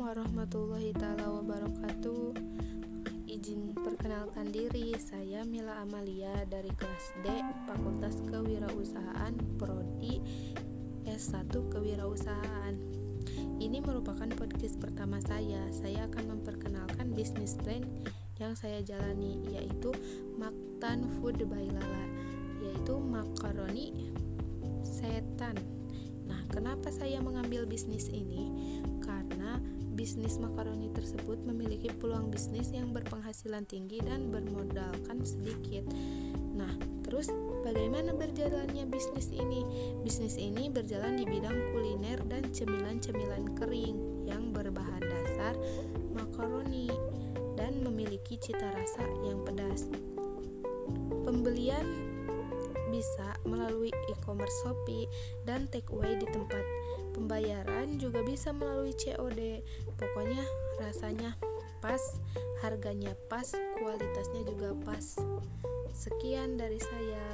warahmatullahi taala wabarakatuh. Izin perkenalkan diri, saya Mila Amalia dari kelas D Fakultas Kewirausahaan Prodi S1 Kewirausahaan. Ini merupakan podcast pertama saya. Saya akan memperkenalkan bisnis plan yang saya jalani yaitu Maktan Food by Lala, yaitu makaroni kenapa saya mengambil bisnis ini? Karena bisnis makaroni tersebut memiliki peluang bisnis yang berpenghasilan tinggi dan bermodalkan sedikit. Nah, terus bagaimana berjalannya bisnis ini? Bisnis ini berjalan di bidang kuliner dan cemilan-cemilan kering yang berbahan dasar makaroni dan memiliki cita rasa yang pedas. Pembelian bisa melalui e-commerce Shopee dan take away di tempat. Pembayaran juga bisa melalui COD. Pokoknya rasanya pas, harganya pas, kualitasnya juga pas. Sekian dari saya.